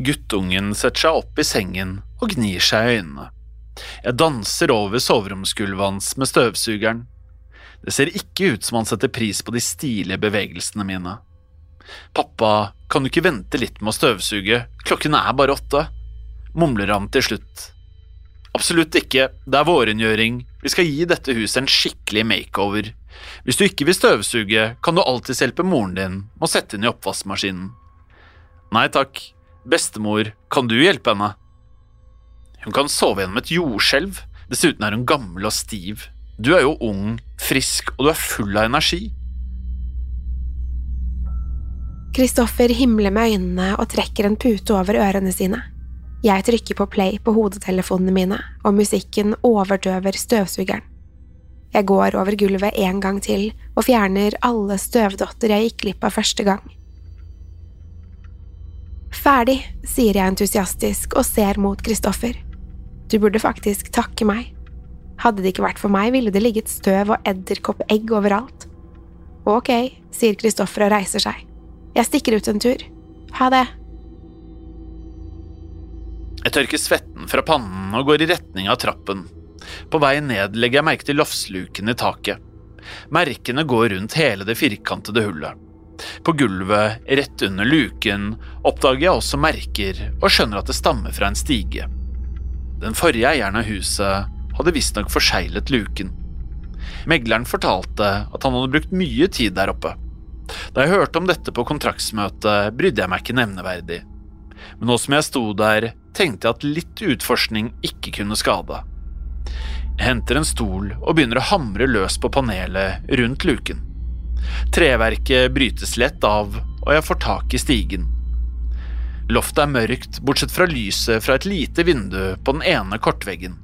Guttungen setter seg opp i sengen og gnir seg i øynene. Jeg danser over soveromsgulvet hans med støvsugeren. Det ser ikke ut som han setter pris på de stilige bevegelsene mine. Pappa, kan du ikke vente litt med å støvsuge, klokken er bare åtte, mumler han til slutt. Absolutt ikke, det er vårrengjøring, vi skal gi dette huset en skikkelig makeover. Hvis du ikke vil støvsuge, kan du alltids hjelpe moren din med å sette inn i oppvaskmaskinen. Nei takk, bestemor, kan du hjelpe henne? Hun kan sove gjennom et jordskjelv, dessuten er hun gammel og stiv. Du er jo ung, frisk og du er full av energi. Kristoffer himler med øynene og trekker en pute over ørene sine. Jeg trykker på play på hodetelefonene mine, og musikken overdøver støvsugeren. Jeg går over gulvet en gang til og fjerner alle støvdotter jeg gikk glipp av første gang. Ferdig, sier jeg entusiastisk og ser mot Kristoffer. Du burde faktisk takke meg. Hadde det ikke vært for meg, ville det ligget støv og edderkoppegg overalt. Ok, sier Kristoffer og reiser seg. Jeg stikker ut en tur. Ha det. Jeg tørker svetten fra pannen og går i retning av trappen. På vei ned legger jeg merke til loftsluken i taket. Merkene går rundt hele det firkantede hullet. På gulvet, rett under luken, oppdager jeg også merker og skjønner at det stammer fra en stige. Den forrige eieren av huset hadde visstnok forseglet luken. Megleren fortalte at han hadde brukt mye tid der oppe. Da jeg hørte om dette på kontraktsmøtet, brydde jeg meg ikke nevneverdig. Men nå som jeg sto der, tenkte jeg at litt utforskning ikke kunne skade. Jeg henter en stol og begynner å hamre løs på panelet rundt luken. Treverket brytes lett av, og jeg får tak i stigen. Loftet er mørkt, bortsett fra lyset fra et lite vindu på den ene kortveggen.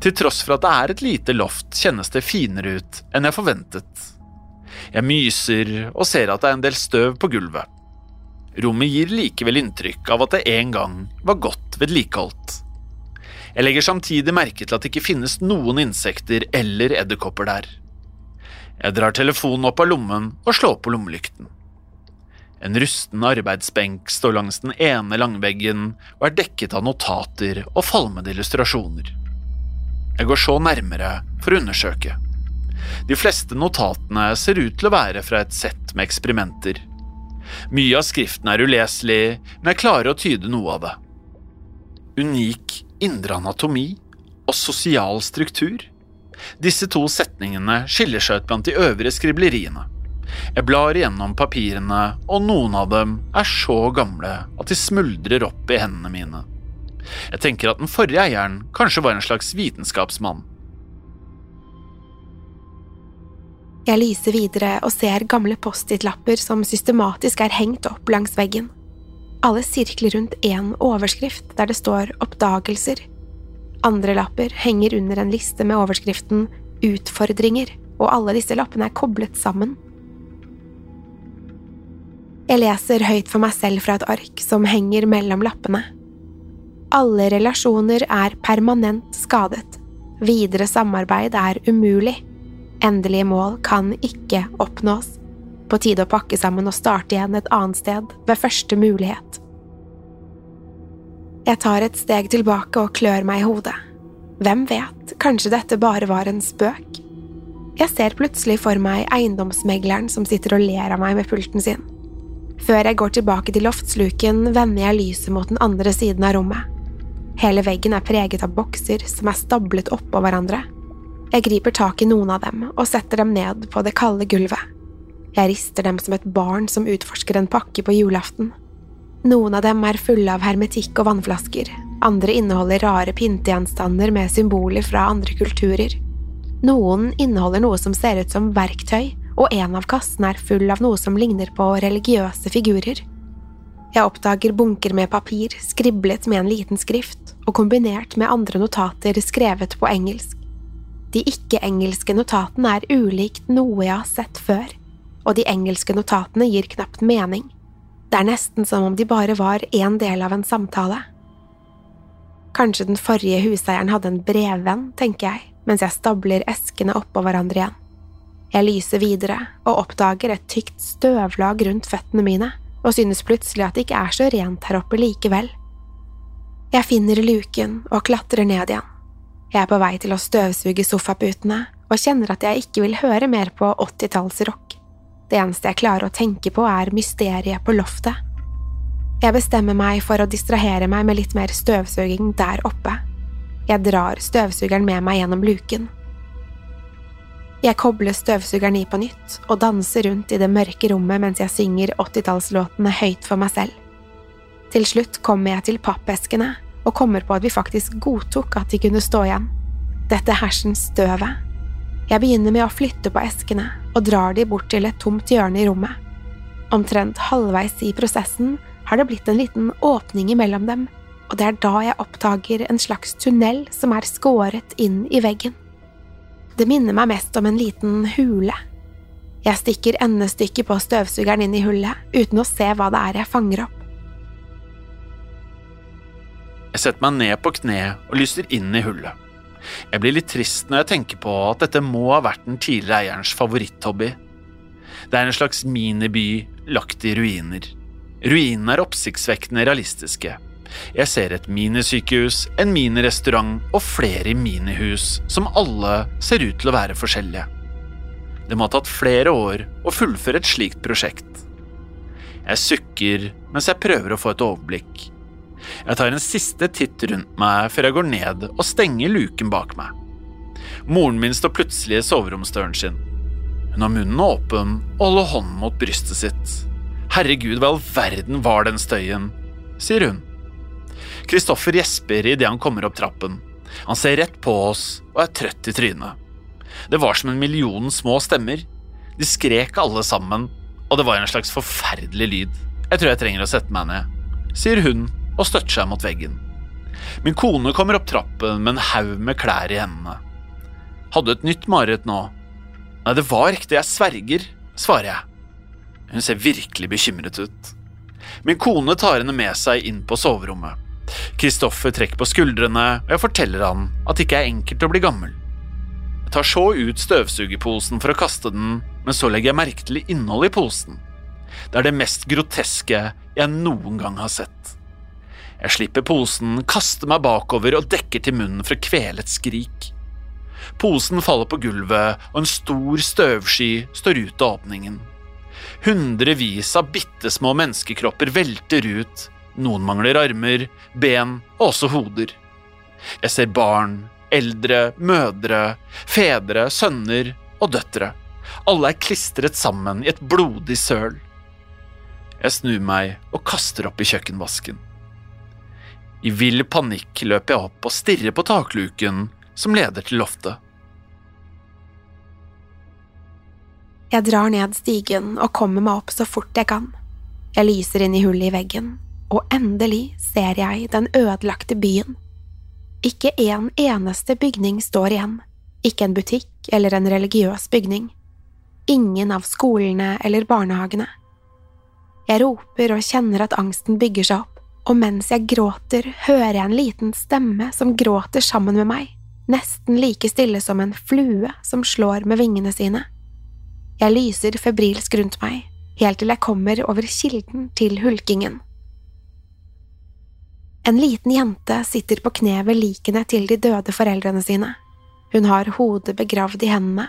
Til tross for at det er et lite loft, kjennes det finere ut enn jeg forventet. Jeg myser og ser at det er en del støv på gulvet. Rommet gir likevel inntrykk av at det en gang var godt vedlikeholdt. Jeg legger samtidig merke til at det ikke finnes noen insekter eller edderkopper der. Jeg drar telefonen opp av lommen og slår på lommelykten. En rusten arbeidsbenk står langs den ene langveggen og er dekket av notater og falmede illustrasjoner. Jeg går så nærmere for å undersøke. De fleste notatene ser ut til å være fra et sett med eksperimenter. Mye av skriften er uleselig, men jeg klarer å tyde noe av det. Unik indre anatomi og sosial struktur. Disse to setningene skiller seg ut blant de øvrige skribleriene. Jeg blar igjennom papirene, og noen av dem er så gamle at de smuldrer opp i hendene mine. Jeg tenker at den forrige eieren kanskje var en slags vitenskapsmann. Jeg lyser videre og ser gamle Post-It-lapper som systematisk er hengt opp langs veggen. Alle sirkler rundt én overskrift der det står Oppdagelser. Andre lapper henger under en liste med overskriften Utfordringer, og alle disse lappene er koblet sammen. Jeg leser høyt for meg selv fra et ark som henger mellom lappene. Alle relasjoner er permanent skadet. Videre samarbeid er umulig. Endelige mål kan ikke oppnås. På tide å pakke sammen og starte igjen et annet sted ved første mulighet. Jeg tar et steg tilbake og klør meg i hodet. Hvem vet, kanskje dette bare var en spøk? Jeg ser plutselig for meg eiendomsmegleren som sitter og ler av meg med pulten sin. Før jeg går tilbake til loftsluken, vender jeg lyset mot den andre siden av rommet. Hele veggen er preget av bokser som er stablet oppå hverandre. Jeg griper tak i noen av dem og setter dem ned på det kalde gulvet. Jeg rister dem som et barn som utforsker en pakke på julaften. Noen av dem er fulle av hermetikk og vannflasker, andre inneholder rare pyntegjenstander med symboler fra andre kulturer. Noen inneholder noe som ser ut som verktøy, og en av kassene er full av noe som ligner på religiøse figurer. Jeg oppdager bunker med papir skriblet med en liten skrift og kombinert med andre notater skrevet på engelsk. De ikke-engelske notatene er ulikt noe jeg har sett før, og de engelske notatene gir knapt mening. Det er nesten som om de bare var en del av en samtale. Kanskje den forrige huseieren hadde en brevvenn, tenker jeg, mens jeg stabler eskene oppå hverandre igjen. Jeg lyser videre og oppdager et tykt støvlag rundt føttene mine, og synes plutselig at det ikke er så rent her oppe likevel. Jeg finner luken og klatrer ned igjen. Jeg er på vei til å støvsuge sofaputene og kjenner at jeg ikke vil høre mer på åttitallsrock. Det eneste jeg klarer å tenke på, er mysteriet på loftet. Jeg bestemmer meg for å distrahere meg med litt mer støvsuging der oppe. Jeg drar støvsugeren med meg gjennom luken. Jeg kobler støvsugeren i på nytt og danser rundt i det mørke rommet mens jeg synger åttitallslåtene høyt for meg selv. Til slutt kommer jeg til pappeskene og kommer på at vi faktisk godtok at de kunne stå igjen. Dette hersens støvet. Jeg begynner med å flytte på eskene og drar de bort til et tomt hjørne i rommet. Omtrent halvveis i prosessen har det blitt en liten åpning imellom dem, og det er da jeg oppdager en slags tunnel som er skåret inn i veggen. Det minner meg mest om en liten hule. Jeg stikker endestykket på støvsugeren inn i hullet, uten å se hva det er jeg fanger opp. Jeg setter meg ned på kne og lyser inn i hullet. Jeg blir litt trist når jeg tenker på at dette må ha vært den tidligere eierens favoritthobby. Det er en slags miniby lagt i ruiner. Ruinene er oppsiktsvekkende realistiske, jeg ser et minisykehus, en minirestaurant og flere minihus som alle ser ut til å være forskjellige. Det må ha tatt flere år å fullføre et slikt prosjekt. Jeg sukker mens jeg prøver å få et overblikk. Jeg tar en siste titt rundt meg før jeg går ned og stenger luken bak meg. Moren min står plutselig i soveromsdøren sin. Hun har munnen åpen og holder hånden mot brystet sitt. Herregud, hva i all verden var den støyen? sier hun. Kristoffer gjesper idet han kommer opp trappen. Han ser rett på oss og er trøtt i trynet. Det var som en million små stemmer. De skrek alle sammen, og det var en slags forferdelig lyd. Jeg tror jeg trenger å sette meg ned, sier hun og støtter seg mot veggen. Min kone kommer opp trappen med en haug med klær i hendene. Hadde et nytt mareritt nå? Nei, det var riktig, jeg sverger, svarer jeg. Hun ser virkelig bekymret ut. Min kone tar henne med seg inn på soverommet. Kristoffer trekker på skuldrene, og jeg forteller han at det ikke er enkelt å bli gammel. Jeg tar så ut støvsugerposen for å kaste den, men så legger jeg merke til innholdet i posen. Det er det mest groteske jeg noen gang har sett. Jeg slipper posen, kaster meg bakover og dekker til munnen for å kvele et skrik. Posen faller på gulvet, og en stor støvsky står ut av åpningen. Hundrevis av bitte små menneskekropper velter ut, noen mangler armer, ben og også hoder. Jeg ser barn, eldre, mødre, fedre, sønner og døtre. Alle er klistret sammen i et blodig søl. Jeg snur meg og kaster opp i kjøkkenvasken. I vill panikk løper jeg opp og stirrer på takluken som leder til loftet. Jeg drar ned stigen og kommer meg opp så fort jeg kan. Jeg lyser inn i hullet i veggen, og endelig ser jeg den ødelagte byen. Ikke en eneste bygning står igjen, ikke en butikk eller en religiøs bygning. Ingen av skolene eller barnehagene. Jeg roper og kjenner at angsten bygger seg opp, og mens jeg gråter, hører jeg en liten stemme som gråter sammen med meg, nesten like stille som en flue som slår med vingene sine. Jeg lyser febrilsk rundt meg, helt til jeg kommer over kilden til hulkingen. En liten jente sitter på kne ved likene til de døde foreldrene sine. Hun har hodet begravd i hendene.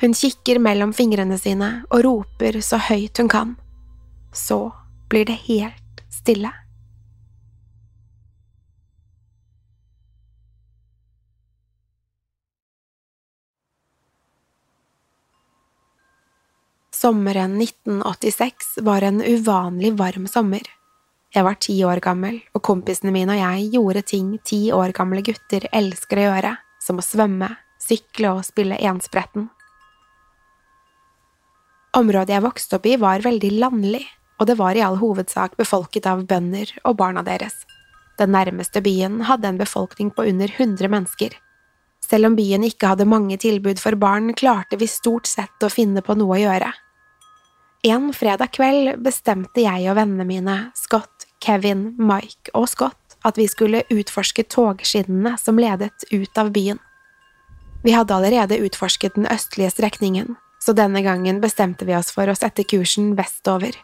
Hun kikker mellom fingrene sine og roper så høyt hun kan. Så blir det helt stille. Sommeren 1986 var en uvanlig varm sommer. Jeg var ti år gammel, og kompisene mine og jeg gjorde ting ti år gamle gutter elsker å gjøre, som å svømme, sykle og spille enspretten. Området jeg vokste opp i var veldig landlig, og det var i all hovedsak befolket av bønder og barna deres. Den nærmeste byen hadde en befolkning på under 100 mennesker. Selv om byen ikke hadde mange tilbud for barn, klarte vi stort sett å finne på noe å gjøre. En fredag kveld bestemte jeg og vennene mine, Scott, Kevin, Mike og Scott, at vi skulle utforske togskinnene som ledet ut av byen. Vi hadde allerede utforsket den østlige strekningen, så denne gangen bestemte vi oss for å sette kursen vestover.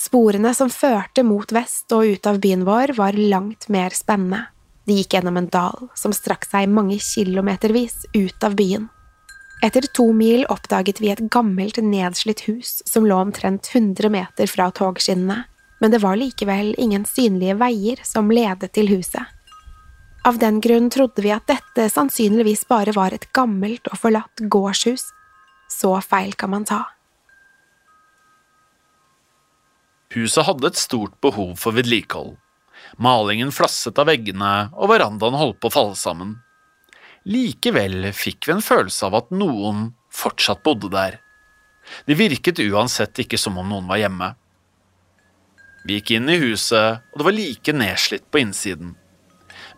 Sporene som førte mot vest og ut av byen vår, var langt mer spennende. De gikk gjennom en dal som strakk seg mange kilometervis ut av byen. Etter to mil oppdaget vi et gammelt, nedslitt hus som lå omtrent 100 meter fra togskinnene, men det var likevel ingen synlige veier som ledet til huset. Av den grunn trodde vi at dette sannsynligvis bare var et gammelt og forlatt gårdshus. Så feil kan man ta. Huset hadde et stort behov for vedlikehold. Malingen flasset av veggene, og verandaen holdt på å falle sammen. Likevel fikk vi en følelse av at noen fortsatt bodde der. Det virket uansett ikke som om noen var hjemme. Vi gikk inn i huset, og det var like nedslitt på innsiden.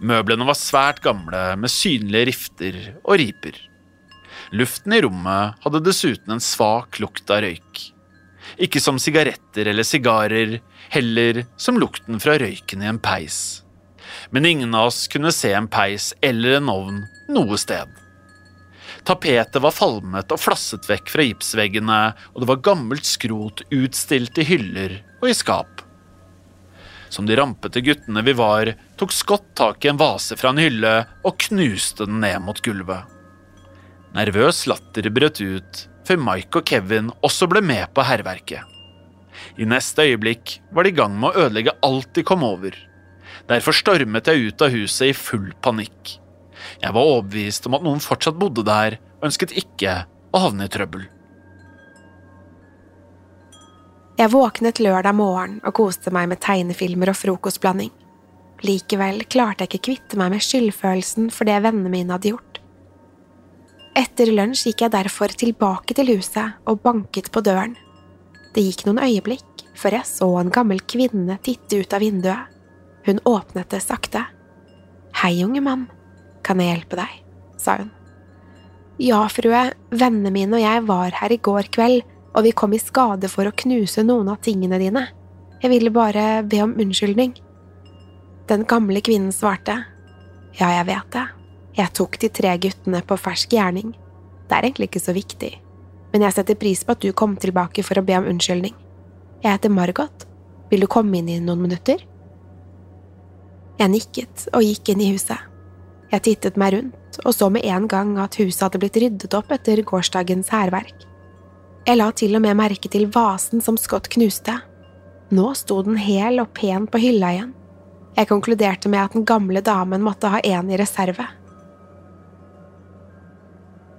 Møblene var svært gamle, med synlige rifter og riper. Luften i rommet hadde dessuten en svak lukt av røyk. Ikke som sigaretter eller sigarer, heller som lukten fra røyken i en peis. Men ingen av oss kunne se en peis eller en ovn noe sted. Tapetet var falmet og flasset vekk fra gipsveggene, og det var gammelt skrot utstilt i hyller og i skap. Som de rampete guttene vi var, tok Scott tak i en vase fra en hylle og knuste den ned mot gulvet. Nervøs latter brøt ut, før Mike og Kevin også ble med på hærverket. I neste øyeblikk var de i gang med å ødelegge alt de kom over. Derfor stormet jeg ut av huset i full panikk. Jeg var overbevist om at noen fortsatt bodde der, og ønsket ikke å havne i trøbbel. Jeg våknet lørdag morgen og koste meg med tegnefilmer og frokostblanding. Likevel klarte jeg ikke kvitte meg med skyldfølelsen for det vennene mine hadde gjort. Etter lunsj gikk jeg derfor tilbake til huset og banket på døren. Det gikk noen øyeblikk før jeg så en gammel kvinne titte ut av vinduet. Hun åpnet det sakte. Hei, unge mann, kan jeg hjelpe deg? sa hun. Ja, frue, vennene mine og jeg var her i går kveld, og vi kom i skade for å knuse noen av tingene dine. Jeg ville bare be om unnskyldning. Den gamle kvinnen svarte. Ja, jeg vet det. Jeg tok de tre guttene på fersk gjerning. Det er egentlig ikke så viktig, men jeg setter pris på at du kom tilbake for å be om unnskyldning. Jeg heter Margot. Vil du komme inn i noen minutter? Jeg nikket og gikk inn i huset. Jeg tittet meg rundt og så med en gang at huset hadde blitt ryddet opp etter gårsdagens hærverk. Jeg la til og med merke til vasen som Scott knuste. Nå sto den hel og pen på hylla igjen. Jeg konkluderte med at den gamle damen måtte ha en i reserve.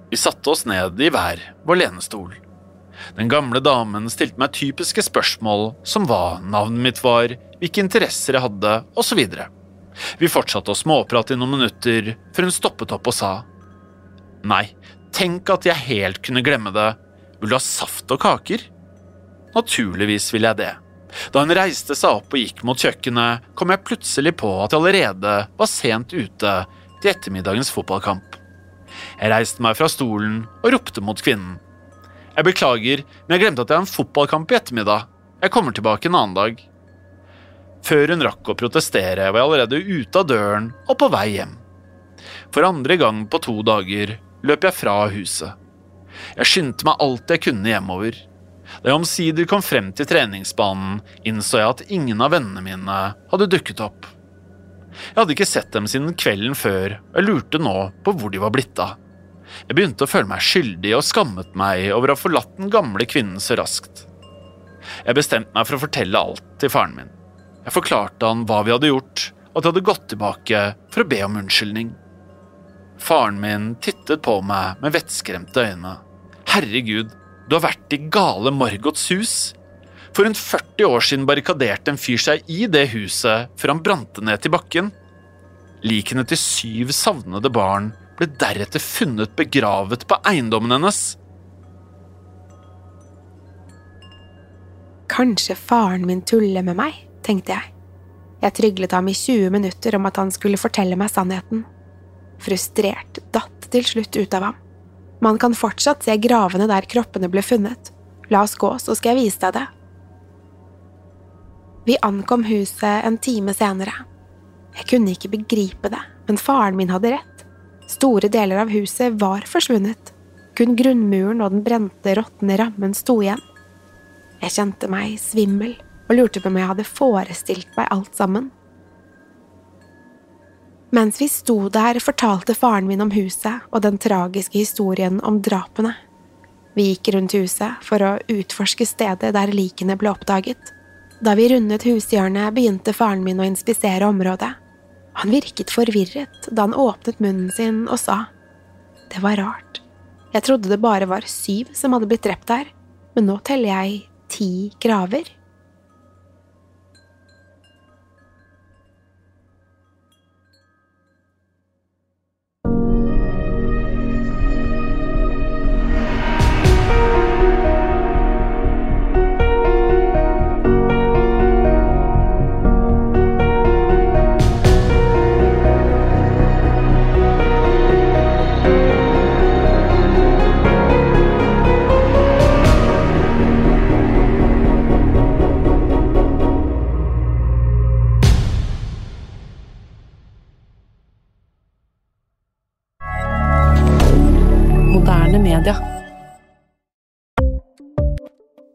Vi satte oss ned i hver vår lenestol. Den gamle damen stilte meg typiske spørsmål som hva navnet mitt var, hvilke interesser jeg hadde, osv. Vi fortsatte å småprate i noen minutter før hun stoppet opp og sa Nei, tenk at jeg helt kunne glemme det. Vil du ha saft og kaker? Naturligvis vil jeg det. Da hun reiste seg opp og gikk mot kjøkkenet, kom jeg plutselig på at jeg allerede var sent ute til ettermiddagens fotballkamp. Jeg reiste meg fra stolen og ropte mot kvinnen. Jeg beklager, men jeg glemte at jeg har en fotballkamp i ettermiddag. Jeg kommer tilbake en annen dag. Før hun rakk å protestere, var jeg allerede ute av døren og på vei hjem. For andre gang på to dager løp jeg fra huset. Jeg skyndte meg alt jeg kunne hjemover. Da jeg omsider kom frem til treningsbanen, innså jeg at ingen av vennene mine hadde dukket opp. Jeg hadde ikke sett dem siden kvelden før, og jeg lurte nå på hvor de var blitt av. Jeg begynte å føle meg skyldig og skammet meg over å ha forlatt den gamle kvinnen så raskt. Jeg bestemte meg for å fortelle alt til faren min. Jeg forklarte han hva vi hadde gjort, og at jeg hadde gått tilbake for å be om unnskyldning. Faren min tittet på meg med vettskremte øyne. Herregud, du har vært i gale Margots hus. For rundt 40 år siden barrikaderte en fyr seg i det huset før han brante ned til bakken. Likene til syv savnede barn ble deretter funnet begravet på eiendommen hennes. Kanskje faren min tuller med meg, tenkte jeg. Jeg tryglet ham i 20 minutter om at han skulle fortelle meg sannheten. Frustrert datt til slutt ut av ham. Man kan fortsatt se gravene der kroppene ble funnet. La oss gå, så skal jeg vise deg det. Vi ankom huset en time senere. Jeg kunne ikke begripe det, men faren min hadde rett. Store deler av huset var forsvunnet. Kun grunnmuren og den brente, råtne rammen sto igjen. Jeg kjente meg svimmel og lurte på om jeg hadde forestilt meg alt sammen. Mens vi sto der, fortalte faren min om huset og den tragiske historien om drapene. Vi gikk rundt huset for å utforske stedet der likene ble oppdaget. Da vi rundet hushjørnet, begynte faren min å inspisere området. Han virket forvirret da han åpnet munnen sin og sa Det var rart. Jeg trodde det bare var syv som hadde blitt drept der, men nå teller jeg ti graver.